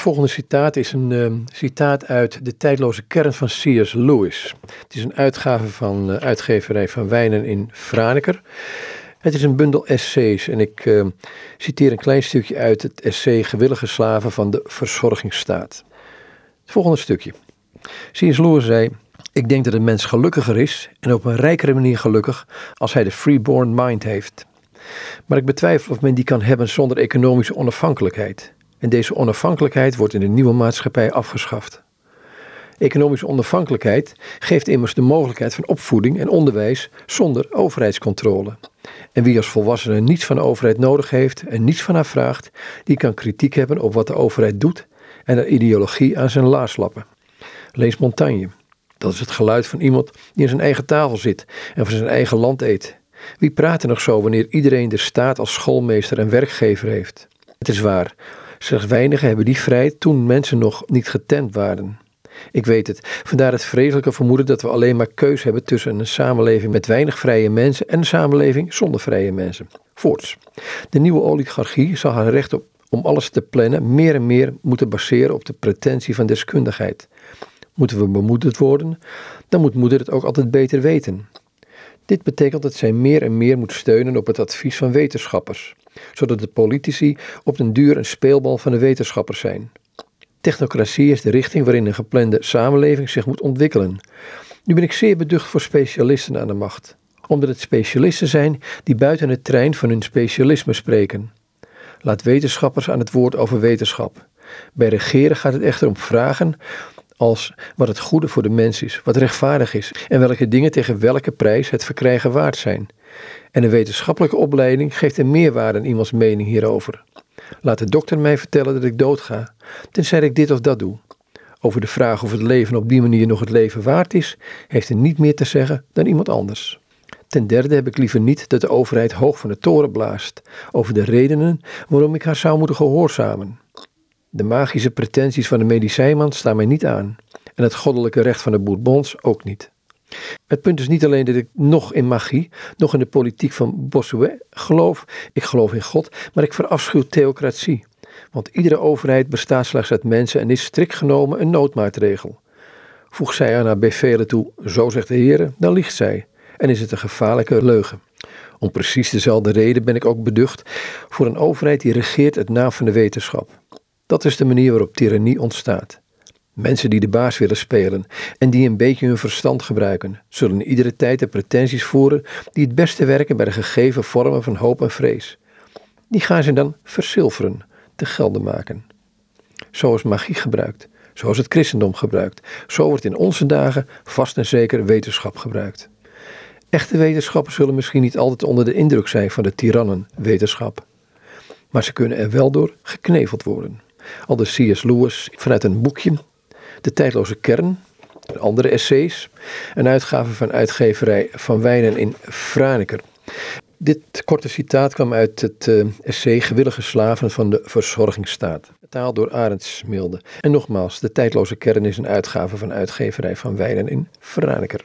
Het volgende citaat is een uh, citaat uit De tijdloze kern van C.S. Lewis. Het is een uitgave van uh, uitgeverij van Wijnen in Franeker. Het is een bundel essays en ik uh, citeer een klein stukje uit het essay Gewillige slaven van de verzorgingsstaat. Het volgende stukje. C.S. Lewis zei: Ik denk dat een mens gelukkiger is en op een rijkere manier gelukkig als hij de freeborn mind heeft. Maar ik betwijfel of men die kan hebben zonder economische onafhankelijkheid. En deze onafhankelijkheid wordt in de nieuwe maatschappij afgeschaft. Economische onafhankelijkheid geeft immers de mogelijkheid van opvoeding en onderwijs zonder overheidscontrole. En wie als volwassene niets van de overheid nodig heeft en niets van haar vraagt, die kan kritiek hebben op wat de overheid doet en er ideologie aan zijn laars lappen. Lees Montagne. Dat is het geluid van iemand die in zijn eigen tafel zit en van zijn eigen land eet. Wie praat er nog zo wanneer iedereen de staat als schoolmeester en werkgever heeft? Het is waar, slechts weinigen hebben die vrijheid toen mensen nog niet getent waren. Ik weet het, vandaar het vreselijke vermoeden dat we alleen maar keus hebben tussen een samenleving met weinig vrije mensen en een samenleving zonder vrije mensen. Voorts. De nieuwe oligarchie zal haar recht op om alles te plannen meer en meer moeten baseren op de pretentie van deskundigheid. Moeten we bemoedigd worden, dan moet moeder het ook altijd beter weten. Dit betekent dat zij meer en meer moet steunen op het advies van wetenschappers, zodat de politici op den duur een speelbal van de wetenschappers zijn. Technocratie is de richting waarin een geplande samenleving zich moet ontwikkelen. Nu ben ik zeer beducht voor specialisten aan de macht, omdat het specialisten zijn die buiten het trein van hun specialisme spreken. Laat wetenschappers aan het woord over wetenschap. Bij regeren gaat het echter om vragen als wat het goede voor de mens is, wat rechtvaardig is en welke dingen tegen welke prijs het verkrijgen waard zijn. En een wetenschappelijke opleiding geeft een meerwaarde aan iemands mening hierover. Laat de dokter mij vertellen dat ik doodga, tenzij ik dit of dat doe. Over de vraag of het leven op die manier nog het leven waard is, heeft hij niet meer te zeggen dan iemand anders. Ten derde heb ik liever niet dat de overheid hoog van de toren blaast over de redenen waarom ik haar zou moeten gehoorzamen. De magische pretenties van de medicijnman staan mij niet aan en het goddelijke recht van de Bourbons ook niet. Het punt is niet alleen dat ik nog in magie, nog in de politiek van Bossuet geloof, ik geloof in God, maar ik verafschuw theocratie. Want iedere overheid bestaat slechts uit mensen en is strikt genomen een noodmaatregel. Voeg zij aan haar bevelen toe, zo zegt de Heer, dan liegt zij en is het een gevaarlijke leugen. Om precies dezelfde reden ben ik ook beducht voor een overheid die regeert het naam van de wetenschap. Dat is de manier waarop tirannie ontstaat. Mensen die de baas willen spelen en die een beetje hun verstand gebruiken, zullen iedere tijd de pretenties voeren die het beste werken bij de gegeven vormen van hoop en vrees. Die gaan ze dan verzilveren, te gelden maken. Zo is magie gebruikt, zoals het christendom gebruikt. Zo wordt in onze dagen vast en zeker wetenschap gebruikt. Echte wetenschappers zullen misschien niet altijd onder de indruk zijn van de tirannen-wetenschap, maar ze kunnen er wel door gekneveld worden. Al de C.S. Lewis vanuit een boekje, De tijdloze kern, andere essays, een uitgave van uitgeverij Van Wijnen in Franeker. Dit korte citaat kwam uit het uh, essay Gewillige slaven van de verzorgingsstaat. Taal door Arend Smilde. En nogmaals, De tijdloze kern is een uitgave van uitgeverij Van Wijnen in Franeker.